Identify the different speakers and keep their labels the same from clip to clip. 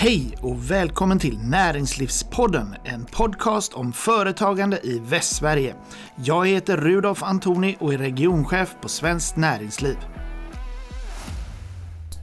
Speaker 1: Hej och välkommen till Näringslivspodden, en podcast om företagande i Västsverige. Jag heter Rudolf Antoni och är regionchef på Svenskt Näringsliv.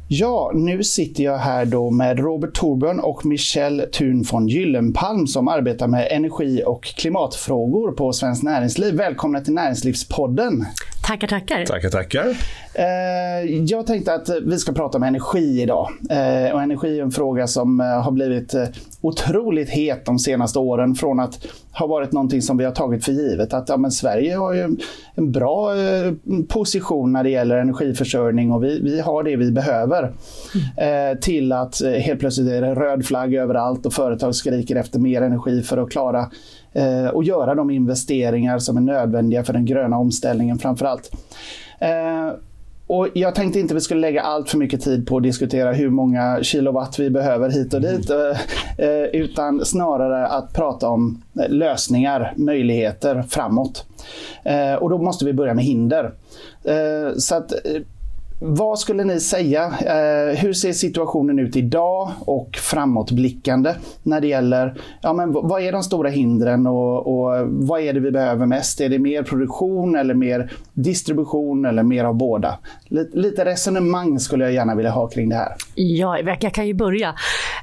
Speaker 1: Ja, nu sitter jag här då med Robert Torbjörn och Michelle Thun von Gyllenpalm som arbetar med energi och klimatfrågor på Svenskt Näringsliv. Välkomna till Näringslivspodden!
Speaker 2: Tackar, tackar.
Speaker 3: Tackar, tackar.
Speaker 1: Eh, jag tänkte att vi ska prata om energi idag. Eh, och energi är en fråga som eh, har blivit otroligt het de senaste åren från att ha varit någonting som vi har tagit för givet. Att ja, men Sverige har ju en bra position när det gäller energiförsörjning och vi, vi har det vi behöver. Mm. Till att helt plötsligt är det röd flagg överallt och företag skriker efter mer energi för att klara och göra de investeringar som är nödvändiga för den gröna omställningen framförallt. Och jag tänkte inte vi skulle lägga allt för mycket tid på att diskutera hur många kilowatt vi behöver hit och dit. Mm. Utan snarare att prata om lösningar, möjligheter framåt. Och då måste vi börja med hinder. Så att vad skulle ni säga? Eh, hur ser situationen ut idag och framåtblickande när det gäller ja, men vad är de stora hindren och, och, vad är det vi behöver mest? Är det mer produktion eller mer distribution eller mer av båda? Lite, lite resonemang skulle jag gärna vilja ha kring det här.
Speaker 2: Ja, jag kan ju börja.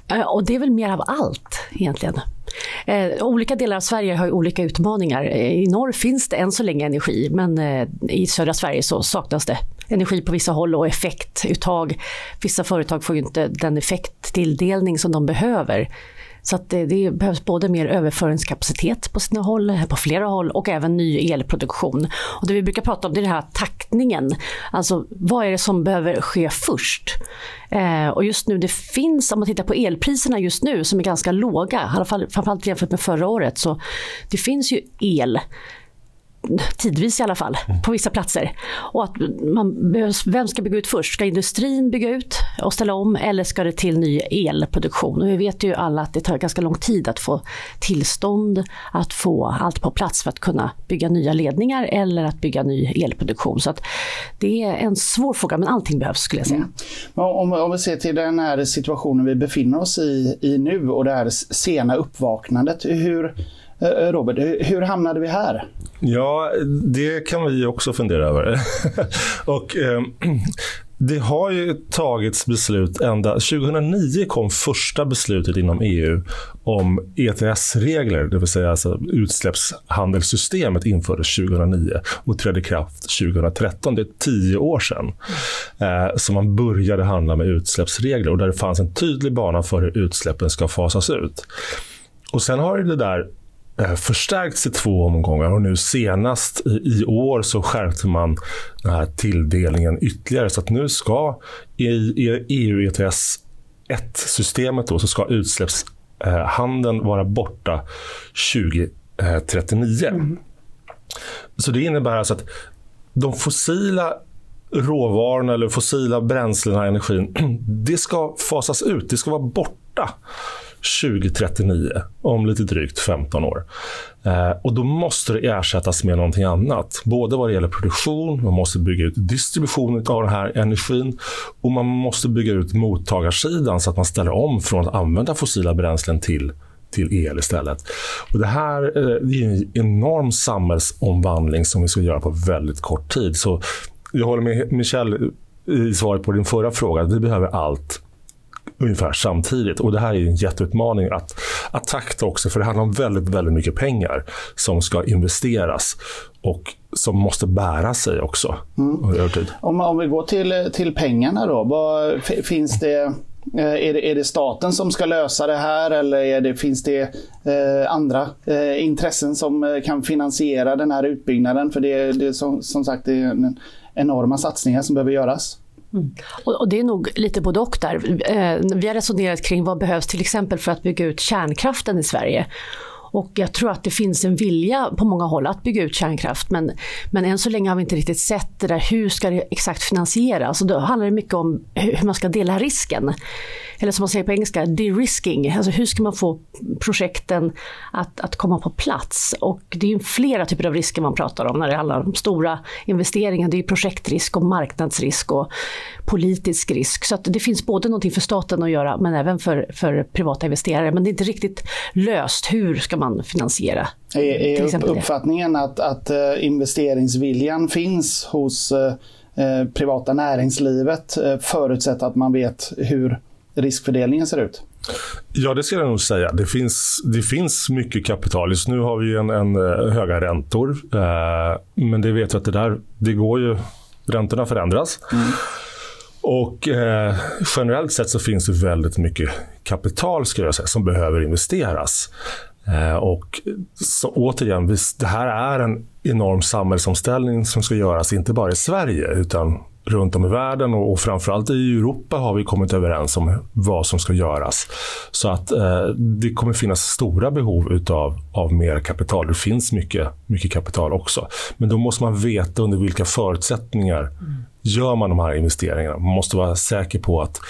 Speaker 2: Eh, och det är väl mer av allt egentligen. Eh, olika delar av Sverige har olika utmaningar. Eh, I norr finns det än så länge energi men eh, i södra Sverige så saknas det energi på vissa håll och effektuttag. Vissa företag får ju inte den effekttilldelning som de behöver. Så att det, det, behövs både mer överföringskapacitet på sina håll, på flera håll och även ny elproduktion. Och det vi brukar prata om det är den här taktningen. Alltså vad är det som behöver ske först? Eh, och just nu det finns, om man tittar på elpriserna just nu som är ganska låga, i alla fall framförallt jämfört med förra året, så det finns ju el tidvis i alla fall, på vissa platser. Och att man, vem ska bygga ut först? Ska industrin bygga ut och ställa om eller ska det till ny elproduktion? Och vi vet ju alla att det tar ganska lång tid att få tillstånd, att få allt på plats för att kunna bygga nya ledningar eller att bygga ny elproduktion. Så att det är en svår fråga, men allting behövs skulle jag säga. Mm.
Speaker 1: Om, om vi ser till den här situationen vi befinner oss i, i nu och det här sena uppvaknandet. Hur, Eh, eh, Robert, eh, hur hamnade vi här?
Speaker 3: Ja, det kan vi också fundera över. och eh, det har ju tagits beslut ända... 2009 kom första beslutet inom EU om ETS-regler, det vill säga alltså utsläppshandelssystemet infördes 2009 och trädde i kraft 2013. Det är tio år sedan eh, som man började handla med utsläppsregler och där det fanns en tydlig bana för hur utsläppen ska fasas ut. Och sen har det där förstärkts i två omgångar och nu senast i, år så skärpte man den här tilldelningen ytterligare. Så att nu ska i, EU ETS 1-systemet så ska utsläppshandeln vara borta 2039. Mm. Så det innebär alltså att de fossila råvarorna eller fossila bränslena, energin, det ska fasas ut. Det ska vara borta 2039, om lite drygt 15 år. Eh, och Då måste det ersättas med någonting annat. Både vad det gäller produktion, man måste bygga ut distributionen av den här energin och man måste bygga ut mottagarsidan så att man ställer om från att använda fossila bränslen till till el istället. Och det här eh, det är en enorm samhällsomvandling som vi ska göra på väldigt kort tid. Så jag håller med Michel i svaret på din förra fråga. Vi behöver allt ungefär samtidigt. Och Det här är en jätteutmaning att, att takta också, för det handlar om väldigt, väldigt mycket pengar som ska investeras och som måste bära sig också
Speaker 1: mm. över tid. Om, om vi går till, till pengarna då, vad, finns det eh, är det, är det, staten som ska lösa det här eller är det, finns det eh, andra eh, intressen som eh, kan finansiera den här utbyggnaden? För det, det är som, som sagt det är enorma satsningar som behöver göras.
Speaker 2: Mm. Och, och, det är nog lite både och där. Eh, vi har resonerat kring vad behövs till exempel för att bygga ut kärnkraften i Sverige. Och jag tror att det finns en vilja på många håll att bygga ut kärnkraft men, men än så länge har vi inte riktigt sett det där hur ska det exakt finansieras. Och då handlar det mycket om hur man ska dela risken. Eller som man säger på engelska, de-risking. Alltså hur ska man få projekten att, att komma på plats? Och det är flera typer av risker man pratar om när det handlar om stora investeringar. Det är projektrisk och marknadsrisk och politisk risk. Så det finns både någonting för staten att göra men även för, för privata investerare. Men det är inte riktigt löst. Hur ska man finansiera?
Speaker 1: Är, är uppfattningen att, att eh, investeringsviljan finns hos eh, eh, privata näringslivet förutsatt att man vet hur riskfördelningen ser ut?
Speaker 3: Ja, det ska jag nog säga. Det finns, det finns mycket kapital. Just nu har vi en, en höga räntor. Eh, men det vet vi att det där, det går ju, räntorna förändras. Mm. Och eh, generellt sett så finns det väldigt mycket kapital ska jag säga, som behöver investeras. Eh, och så, återigen, det här är en enorm samhällsomställning som ska göras, inte bara i Sverige, utan runt om i världen och, och framförallt i Europa har vi kommit överens om vad som ska göras. Så att eh, det kommer finnas stora behov utav, av mer kapital. Det finns mycket, mycket kapital också. Men då måste man veta under vilka förutsättningar mm gör man de här investeringarna. Man måste vara säker på att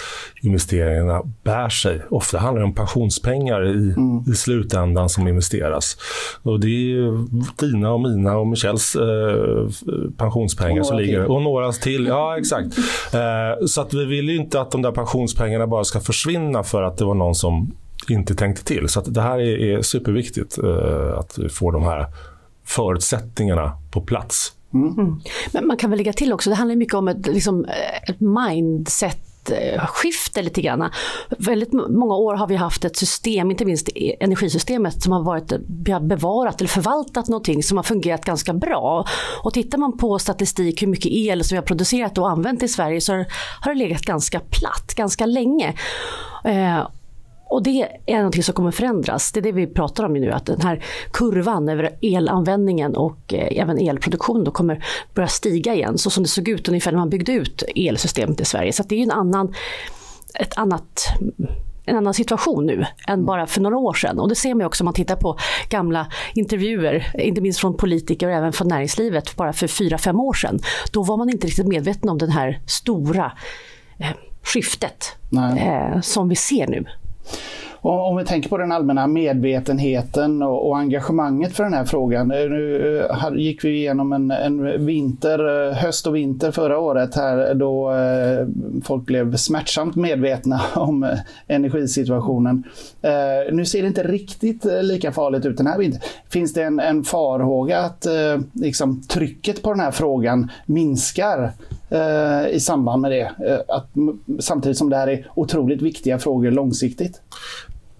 Speaker 3: investeringarna bär sig. Ofta handlar det om pensionspengar i, mm. i slutändan som investeras. Och det är dina och mina och Michels eh, pensionspengar och som ligger till. och några till. Ja, exakt. Eh, så att vi vill ju inte att de där pensionspengarna bara ska försvinna för att det var någon som inte tänkte till. Så att det här är, är superviktigt eh, att vi får de här förutsättningarna på plats.
Speaker 2: Mm. mm. Men man kan väl lägga till också, det handlar mycket om ett, liksom, eh, ett mindset eh, skifte lite grann. Väldigt många år har vi haft ett system, inte minst energisystemet, som har varit bevarat eller förvaltat någonting som har fungerat ganska bra. Och tittar man på statistik hur mycket el som vi har producerat och använt i Sverige så har det legat ganska platt ganska länge. Eh, och det är någonting som kommer förändras. Det är det vi pratar om nu, att den här kurvan över elanvändningen och eh, även elproduktion då kommer börja stiga igen, så som det såg ut ungefär när man byggde ut elsystemet i Sverige. Så det är en annan, ett annat en annan situation nu än bara för några år sedan. Och det ser man också om man tittar på gamla intervjuer, inte minst från politiker och även från näringslivet, bara för fyra fem år sedan. Då var man inte riktigt medveten om det här stora eh, skiftet eh, som vi ser nu.
Speaker 1: Om vi tänker på den allmänna medvetenheten och, och engagemanget för den här frågan. Eh, nu eh, gick vi igenom en, en, vinter, eh, höst och vinter förra året här då folk blev smärtsamt medvetna om energisituationen. Nu ser det inte riktigt lika farligt ut den här vintern. Finns det en, en farhåga att liksom, trycket på den här frågan minskar Eh, i samband med det. Eh, att, samtidigt som det här är otroligt viktiga frågor långsiktigt.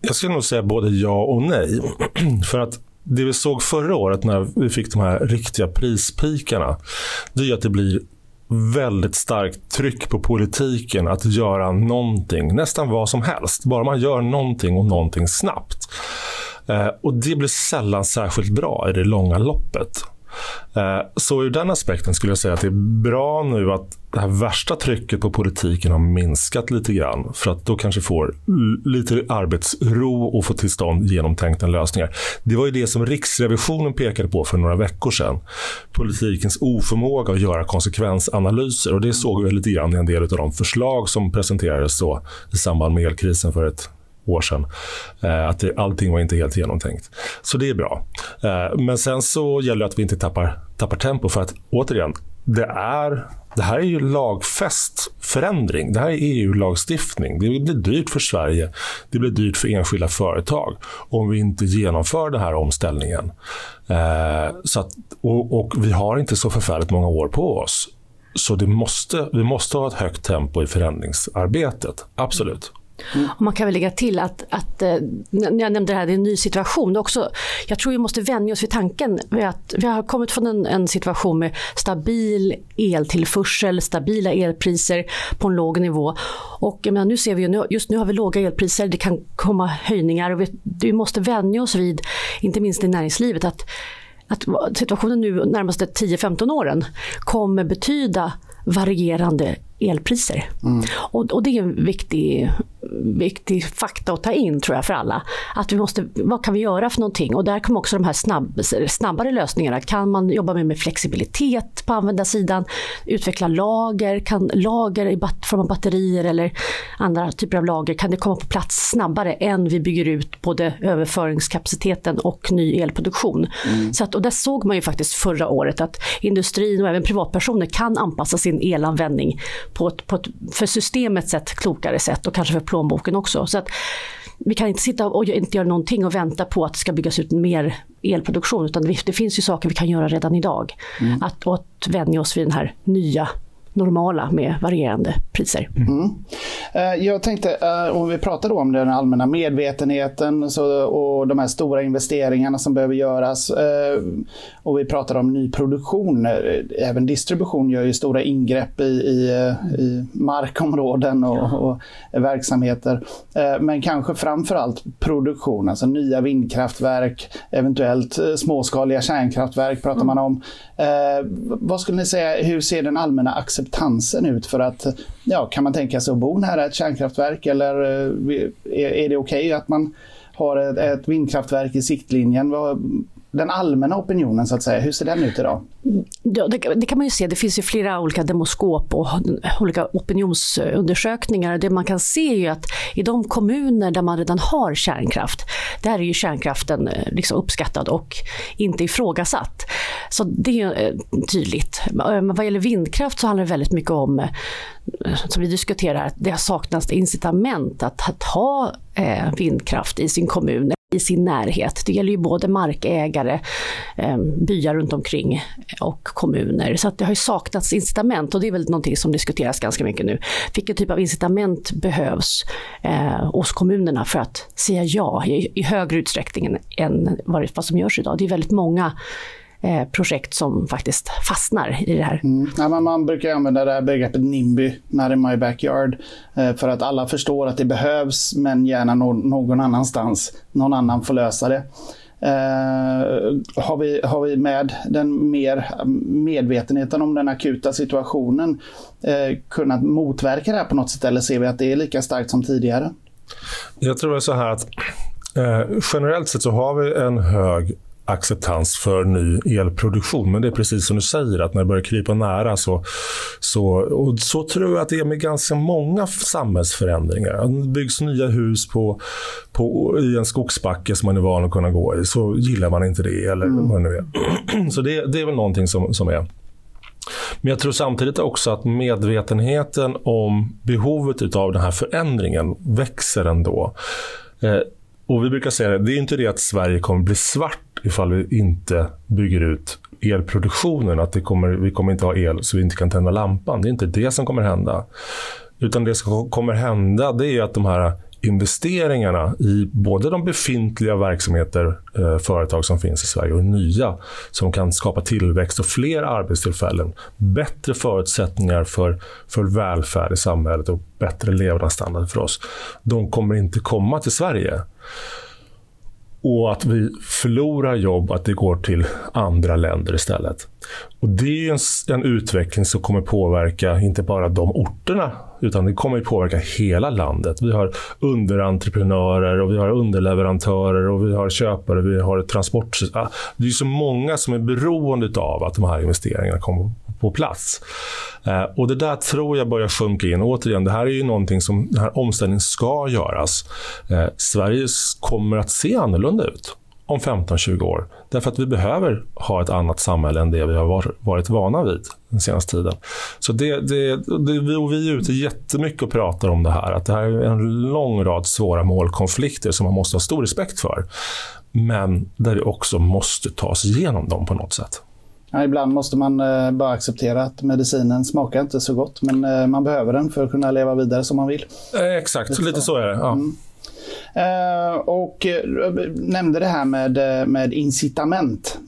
Speaker 3: Jag skulle nog säga både ja och nej. För att det vi såg förra året när vi fick de här riktiga prispikarna, det är att det blir väldigt starkt tryck på politiken att göra någonting, nästan vad som helst. Bara man gör någonting och någonting snabbt. Eh, och det blir sällan särskilt bra i det långa loppet. Eh, så ur den aspekten skulle jag säga att det är bra nu att det här värsta trycket på politiken har minskat lite grann. För att då kanske får lite arbetsro och få till stånd genomtänkta lösningar. Det var ju det som Riksrevisionen pekade på för några veckor sedan. Politikens oförmåga att göra konsekvensanalyser. Och det såg vi lite grann i en del av de förslag som presenterades då i samband med elkrisen för ett år sedan. Eh, att det, allting var inte helt genomtänkt. Så det är bra. Eh, men sen så gäller det att vi inte tappar, tappar tempo för att återigen, det är det här är ju lagfäst förändring. Det här är EU-lagstiftning. Det blir dyrt för Sverige. Det blir dyrt för enskilda företag om vi inte genomför den här omställningen. Eh, så att, och, och, vi har inte så förfärligt många år på oss. Så det måste, vi måste ha ett högt tempo i förändringsarbetet. Absolut.
Speaker 2: Mm. Och man kan väl lägga till att, att eh, när jag nämnde det här, det är en ny situation. också, jag tror vi måste vänja oss vid tanken vid att vi har kommit från en, en situation med stabil eltillförsel, stabila elpriser på en låg nivå. Och menar, nu ser vi ju, just nu har vi låga elpriser, det kan komma höjningar och vi, vi måste vänja oss vid, inte minst i näringslivet, att att situationen nu närmaste 10-15 åren kommer betyda varierande elpriser. Mm. Och, och, det är en viktig viktig fakta att ta in tror jag för alla. Att vi måste, vad kan vi göra för någonting? Och där kommer också de här snabb, snabbare lösningarna. Kan man jobba med, med flexibilitet på användarsidan? Utveckla lager? Kan lager i form av batterier eller andra typer av lager, kan det komma på plats snabbare än vi bygger ut både överföringskapaciteten och ny elproduktion? Mm. Så att, och där såg man ju faktiskt förra året att industrin och även privatpersoner kan anpassa sin elanvändning på ett, på ett för systemet sett klokare sätt och kanske för plånboken också. Så att vi kan inte sitta och inte göra någonting och vänta på att det ska byggas ut mer elproduktion utan det finns ju saker vi kan göra redan idag. Mm. Att, att vänja oss vid den här nya normala med varierande priser. Mm.
Speaker 1: Eh, jag tänkte, eh, om vi pratar då om den allmänna medvetenheten och de här stora investeringarna som behöver göras eh, och vi pratar om nyproduktion. Även distribution gör ju stora ingrepp i, i, i markområden och, och, verksamheter. Men kanske framförallt produktion, alltså nya vindkraftverk, eventuellt småskaliga kärnkraftverk pratar mm. man om. Vad skulle ni säga, hur ser den allmänna acceptansen acceptansen ut för att, ja, kan man tänka sig att bo nära ett kärnkraftverk eller eh, är det okej okay att man har ett vindkraftverk i siktlinjen? Den allmänna opinionen, så att säga, hur ser den ut idag?
Speaker 2: Ja, det, det, kan man ju se. Det finns ju flera olika demoskop och olika opinionsundersökningar. Det man kan se är ju att i de kommuner där man redan har kärnkraft, där är ju kärnkraften eh, liksom uppskattad och inte ifrågasatt. Så det är eh, tydligt. Eh, men vad gäller vindkraft så handlar det väldigt mycket om som vi diskuterar, att det har saknats incitament att, att ha vindkraft i sin kommun i sin närhet. Det gäller ju både markägare, eh, byar runt omkring och kommuner. Så att det har ju saknats incitament och det är väl någonting som diskuteras ganska mycket nu. Vilken typ av incitament behövs eh, hos kommunerna för att säga ja i, i högre utsträckning än vad, vad som görs idag. Det är väldigt många Eh, projekt som faktiskt fastnar i det här.
Speaker 1: Mm. Ja, men man brukar använda det här begreppet NIMBY, Not in my backyard, eh, för att alla förstår att det behövs, men gärna någon annanstans. Någon annan får lösa det. Uh, har, vi, har vi med den mer medvetenheten om den akuta situationen uh, kunnat motverka det här på något sätt eller ser vi att det är lika starkt som tidigare?
Speaker 3: Jag tror så här att uh, generellt sett så har vi en hög acceptans för ny elproduktion. Men det är precis som du säger, att när det börjar krypa nära så, så, och så tror jag att det är med ganska många samhällsförändringar. Det byggs nya hus på, på, i en skogsbacke som man är van att kunna gå i, så gillar man inte det. eller mm. vad det nu är. Så det, det är väl någonting som, som är. Men jag tror samtidigt också att medvetenheten om behovet av den här förändringen växer ändå. Eh, och vi brukar säga det, det är inte det att Sverige kommer bli svart ifall vi inte bygger ut elproduktionen. Att det kommer, vi kommer inte ha el så vi inte kan tända lampan. Det är inte det som kommer hända. Utan det som kommer hända det är att de här investeringarna i både de befintliga verksamheter, eh, företag som finns i Sverige och nya som kan skapa tillväxt och fler arbetstillfällen, bättre förutsättningar för, för välfärd i samhället och bättre levnadsstandard för oss. De kommer inte komma till Sverige och att vi förlorar jobb, att det går till andra länder istället. Och Det är en, en, utveckling som kommer påverka inte bara de orterna, utan det kommer påverka hela landet. Vi har underentreprenörer, och vi har underleverantörer, och vi har köpare, vi har transport... Ah, det är så många som är beroende av att de här investeringarna kommer på plats. Eh, och Det där tror jag börjar sjunka in. Återigen, det här är ju någonting som den här omställningen ska göras. Eh, Sverige kommer att se annorlunda ut om 15-20 år. Därför att vi behöver ha ett annat samhälle än det vi har varit vana vid den senaste tiden. Så det, det, det, vi är ute jättemycket och pratar om det här. Att det här är en lång rad svåra målkonflikter som man måste ha stor respekt för. Men där vi också måste ta oss igenom dem på något sätt.
Speaker 1: Ja, ibland måste man eh, bara acceptera att medicinen smakar inte så gott, men eh, man behöver den för att kunna leva vidare som man vill.
Speaker 3: Eh, exakt, lite, lite så är det. Ja. Mm.
Speaker 1: Eh, och eh, nämnde det här med, eh, med incitament.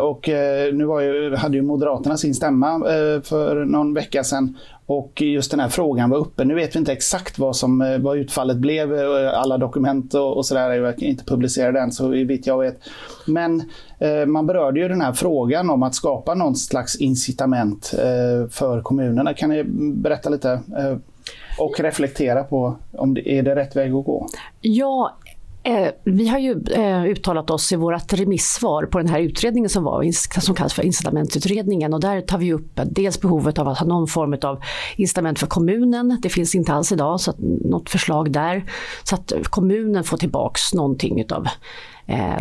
Speaker 1: Och nu var ju, hade ju Moderaterna sin stämma för någon vecka sedan och just den här frågan var uppe. Nu vet vi inte exakt vad, som, vad utfallet blev. Alla dokument och, och sådär är inte publicerade än, så vitt jag vet. Men eh, man berörde ju den här frågan om att skapa någon slags incitament eh, för kommunerna. Kan ni berätta lite? Eh, och reflektera på om det är det rätt väg att gå?
Speaker 2: Ja, Eh, vi har ju eh, uttalat oss i vårt remissvar på den här utredningen som var, som kallas för incitamentutredningen. Och där tar vi upp dels behovet av att ha någon form av incitament för kommunen. Det finns inte alls idag, så att, något förslag där. Så att kommunen får tillbaks någonting utav Eh,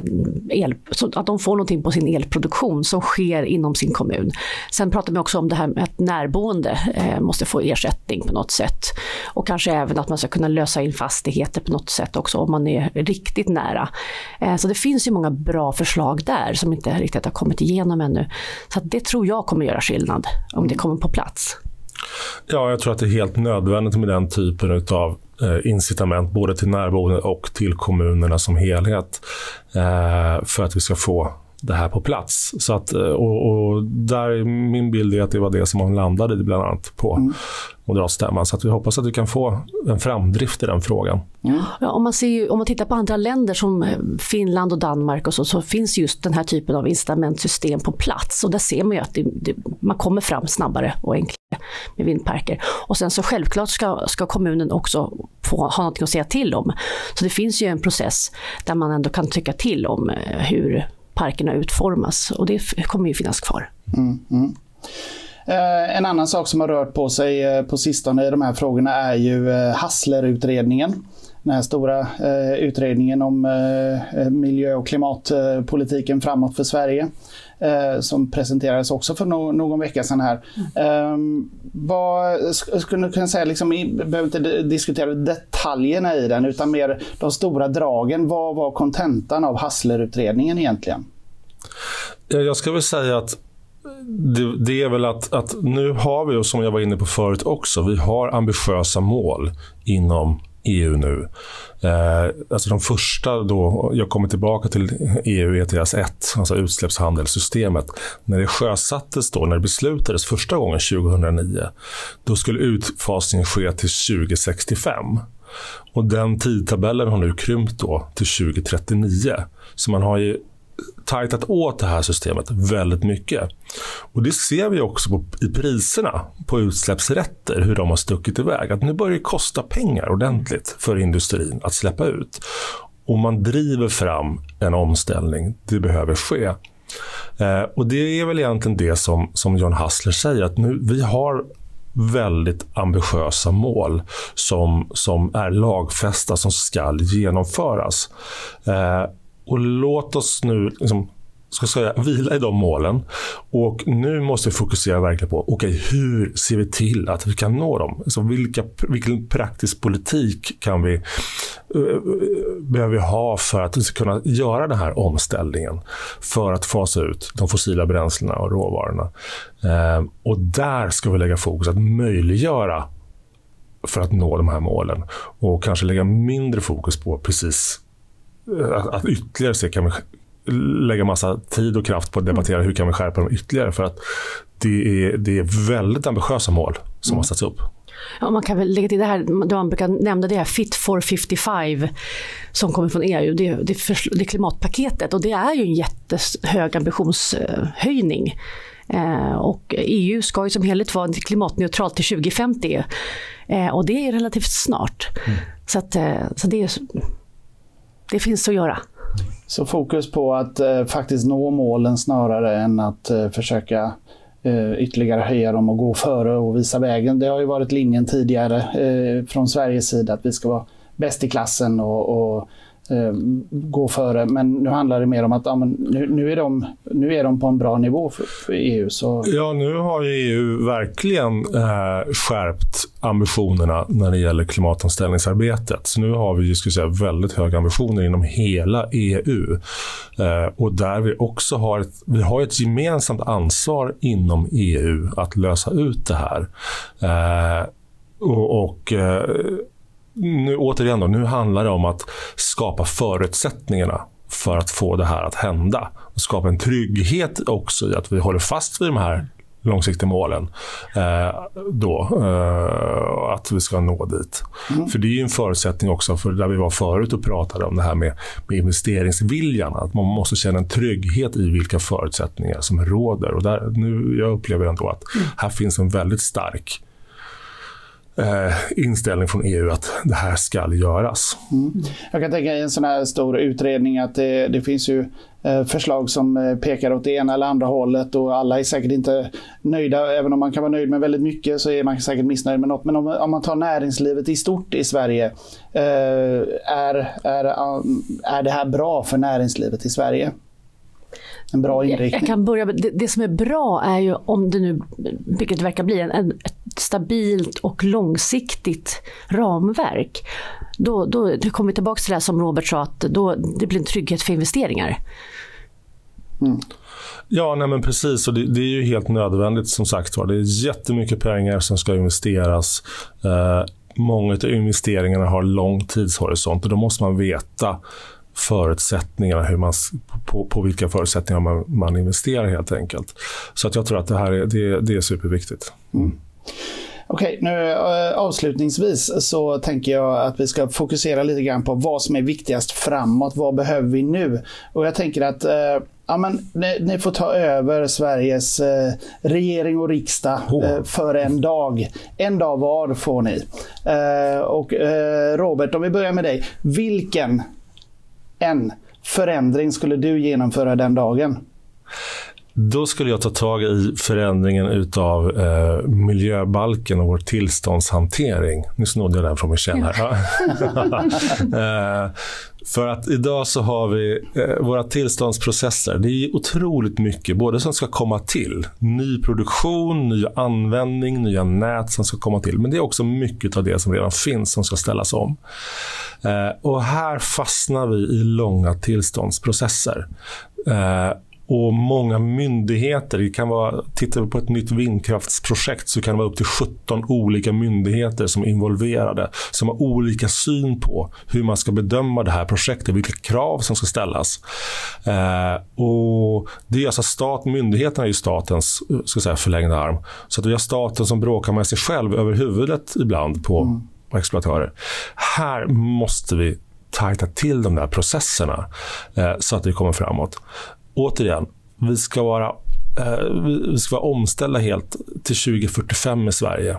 Speaker 2: el, så att de får någonting på sin elproduktion som sker inom sin kommun. Sen pratar man också om det här med att närboende eh, måste få ersättning på något sätt. Och kanske även att man ska kunna lösa in fastigheter på något sätt också om man är riktigt nära. Eh, så det finns ju många bra förslag där som inte riktigt har kommit igenom ännu. Så det tror jag kommer göra skillnad om det kommer på plats.
Speaker 3: Ja, jag tror att det är helt nödvändigt med den typen av Eh, incitament både till närboende och till kommunerna som helhet eh, för att vi ska få det här på plats. Så att, eh, och, och där min bild är att det var det som man landade bland annat på mm. moderatstämman. Så att vi hoppas att vi kan få en framdrift i den frågan.
Speaker 2: Mm. Ja, om, man ser, om man tittar på andra länder som eh, Finland och Danmark och så, så finns just den här typen av incitamentsystem på plats. Och där ser man ju att det, det, man kommer fram snabbare och enklare med vindparker. Och sen så självklart ska, ska kommunen också få ha någonting att säga till om. Så det finns ju en process där man ändå kan tycka till om eh, hur parkerna utformas och det kommer ju finnas kvar. Mm, mm.
Speaker 1: Eh, en annan sak som har rört på sig eh, på sistone i de här frågorna är ju eh, Hasslerutredningen. Den här stora eh, utredningen om eh, eh, miljö och klimatpolitiken framåt för Sverige eh, som presenterades också för no någon vecka sedan här. Mm. vad skulle du kunna säga, liksom, vi behöver inte diskutera detaljerna i den utan mer de stora dragen. Vad var kontentan av Hasslerutredningen egentligen?
Speaker 3: Jag ska väl säga att det, det, är väl att, att nu har vi, och som jag var inne på förut också, vi har ambitiösa mål inom EU nu. Eh, alltså de första då, jag kommer tillbaka till EU ETS 1, alltså utsläppshandelssystemet. När det sjösattes då, när det beslutades första gången 2009, då skulle utfasningen ske till 2065. Och den tidtabellen har nu krympt då till 2039. Så man har ju tajtat åt det här systemet väldigt mycket. Och Det ser vi också på, i priserna på utsläppsrätter, hur de har stuckit iväg. Att nu börjar det kosta pengar ordentligt för industrin att släppa ut. Och man driver fram en omställning. Det behöver ske. Eh, och Det är väl egentligen det som, som John Hassler säger, att nu, vi har väldigt ambitiösa mål som, som är lagfästa, som ska genomföras. Eh, och låt oss nu liksom, ska säga, vila i de målen. Och nu måste vi fokusera verkligen på okay, hur ser vi till att vi kan nå dem. Alltså vilka, vilken praktisk politik kan vi, uh, behöver vi ha för att vi ska kunna göra den här omställningen för att fasa ut de fossila bränslena och råvarorna. Uh, och där ska vi lägga fokus att möjliggöra för att nå de här målen och kanske lägga mindre fokus på precis att, att ytterligare se, kan vi lägga massa tid och kraft på att debattera hur kan vi skärpa dem ytterligare. För att det är, det är väldigt ambitiösa mål som mm. har satts upp.
Speaker 2: Ja, man kan väl lägga till det här, man brukar nämna det här Fit for 55 som kommer från EU, det, det, det klimatpaketet och det är ju en jättehög ambitionshöjning. Eh, och EU ska ju som helhet vara klimatneutralt till 2050 eh, och det är relativt snart. Mm. Så, att, eh, så det är det finns att göra.
Speaker 1: Så fokus på att eh, faktiskt nå målen snarare än att eh, försöka eh, ytterligare höja dem och gå före och visa vägen. Det har ju varit linjen tidigare eh, från Sveriges sida att vi ska vara bäst i klassen och, och eh, gå före. Men nu handlar det mer om att ja, nu, nu, är de, nu är de på en bra nivå för, för EU. Så...
Speaker 3: Ja, nu har EU verkligen eh, skärpt ambitionerna när det gäller klimatomställningsarbetet. Så nu har vi skulle säga, väldigt höga ambitioner inom hela EU. Eh, och där vi också har ett, vi har ett gemensamt ansvar inom EU att lösa ut det här. Eh, och, och eh, nu, återigen, då, nu handlar det om att skapa förutsättningarna för att få det här att hända. Och skapa en trygghet också i att vi håller fast vid de här långsiktiga målen. Eh, då, eh, att vi ska nå dit. Mm. För det är en förutsättning också för där vi var förut och pratade om det här med, med investeringsviljan. Att man måste känna en trygghet i vilka förutsättningar som råder. Och där, nu, jag upplever ändå att mm. här finns en väldigt stark eh, inställning från EU att det här ska göras.
Speaker 1: Mm. Jag kan tänka i en sån här stor utredning att det, det finns ju eh, förslag som eh, pekar åt det ena eller andra hållet och alla är säkert inte nöjda. Även om man kan vara nöjd med väldigt mycket så är man säkert missnöjd med något. Men om, om man tar näringslivet i stort i Sverige. Eh, är, är, är det här bra för näringslivet i Sverige? En bra inriktning.
Speaker 2: Jag kan börja det, det, som är bra är ju om det nu, vilket det verkar bli, en, en, ett stabilt och långsiktigt ramverk. Då, då det kommer vi tillbaka till det som Robert sa, att då, det blir en trygghet för investeringar.
Speaker 3: Mm. Ja, nej men precis. Och det, det, är ju helt nödvändigt som sagt var. Det är jättemycket pengar som ska investeras. Eh, många av investeringarna har lång tidshorisont och då måste man veta förutsättningarna, hur man, på, på vilka förutsättningar man, man investerar helt enkelt. Så att jag tror att det här är, det, det är superviktigt. Mm.
Speaker 1: Okej, nu eh, avslutningsvis så tänker jag att vi ska fokusera lite grann på vad som är viktigast framåt. Vad behöver vi nu? Och jag tänker att eh, ja, men, ni, ni, får ta över Sveriges eh, regering och riksdag oh. för en dag. En dag var får ni. och Robert, om vi börjar med dig. Vilken en förändring skulle du genomföra den dagen?
Speaker 3: Då skulle jag ta tag i förändringen utav eh, miljöbalken och vår tillståndshantering. Nu snodde jag den från Michel här. eh, för att idag så har vi eh, våra tillståndsprocesser. Det är otroligt mycket, både som ska komma till. Ny produktion, ny användning, nya nät som ska komma till. Men det är också mycket av det som redan finns som ska ställas om. Eh, och här fastnar vi i långa tillståndsprocesser. Eh, och många myndigheter, det kan vara, tittar vi på ett nytt vindkraftsprojekt så kan det vara upp till 17 olika myndigheter som är involverade, som har olika syn på hur man ska bedöma det här projektet, vilka krav som ska ställas. Eh, och det är alltså stat, myndigheterna är ju statens eh, ska säga, förlängda arm. Så att vi har staten som bråkar med sig själv över huvudet ibland på, mm och exploatörer. Här måste vi tajta till de där processerna eh, så att vi kommer framåt återigen, vi ska vara, eh, vi ska vara omställda helt till 2045 i Sverige.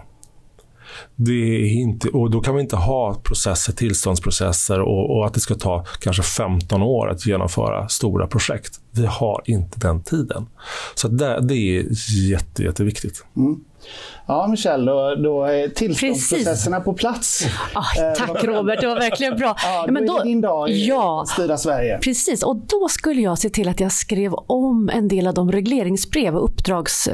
Speaker 3: Det är inte, och då kan vi inte ha processer, tillståndsprocesser och, och, att det ska ta kanske 15 år att genomföra stora projekt. Vi har inte den tiden. Så det, det är jätte, jätteviktigt. Mm.
Speaker 1: Ja, Michelle, då, då är tillståndsprocesserna Precis. på plats.
Speaker 2: Oh, tack Robert, det var verkligen bra.
Speaker 1: Ja, då men då, är det din dag ja, att styra Sverige.
Speaker 2: Precis, och då skulle jag se till att jag skrev om en del av de regleringsbrev och uppdrags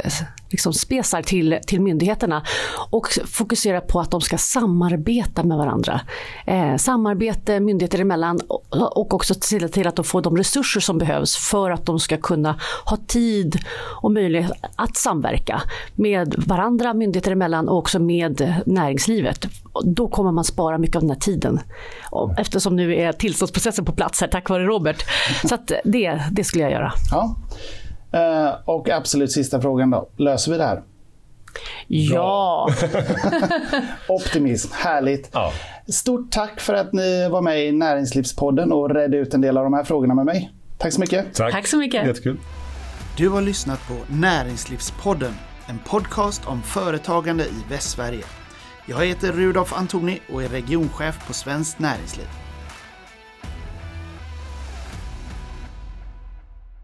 Speaker 2: liksom spesar till, till myndigheterna och fokusera på att de ska samarbeta med varandra. Eh, samarbete myndigheter emellan och, och också se till att de får de resurser som behövs för att de ska kunna ha tid och möjlighet att samverka med varandra, myndigheter emellan och också med näringslivet. Då kommer man spara mycket av den här tiden. Och eftersom nu är tillståndsprocessen på plats här tack vare Robert. Så det, det skulle jag göra.
Speaker 1: Ja. Uh, och absolut sista frågan då. Löser vi det här?
Speaker 2: Ja!
Speaker 1: Optimism, härligt. Ja. Stort tack för att ni var med i Näringslivspodden och redde ut en del av de här frågorna med mig. Tack så mycket.
Speaker 2: Tack, tack så mycket.
Speaker 3: Jättekul.
Speaker 1: Du har lyssnat på Näringslivspodden, en podcast om företagande i Västsverige. Jag heter Rudolf Antoni och är regionchef på Svenskt Näringsliv.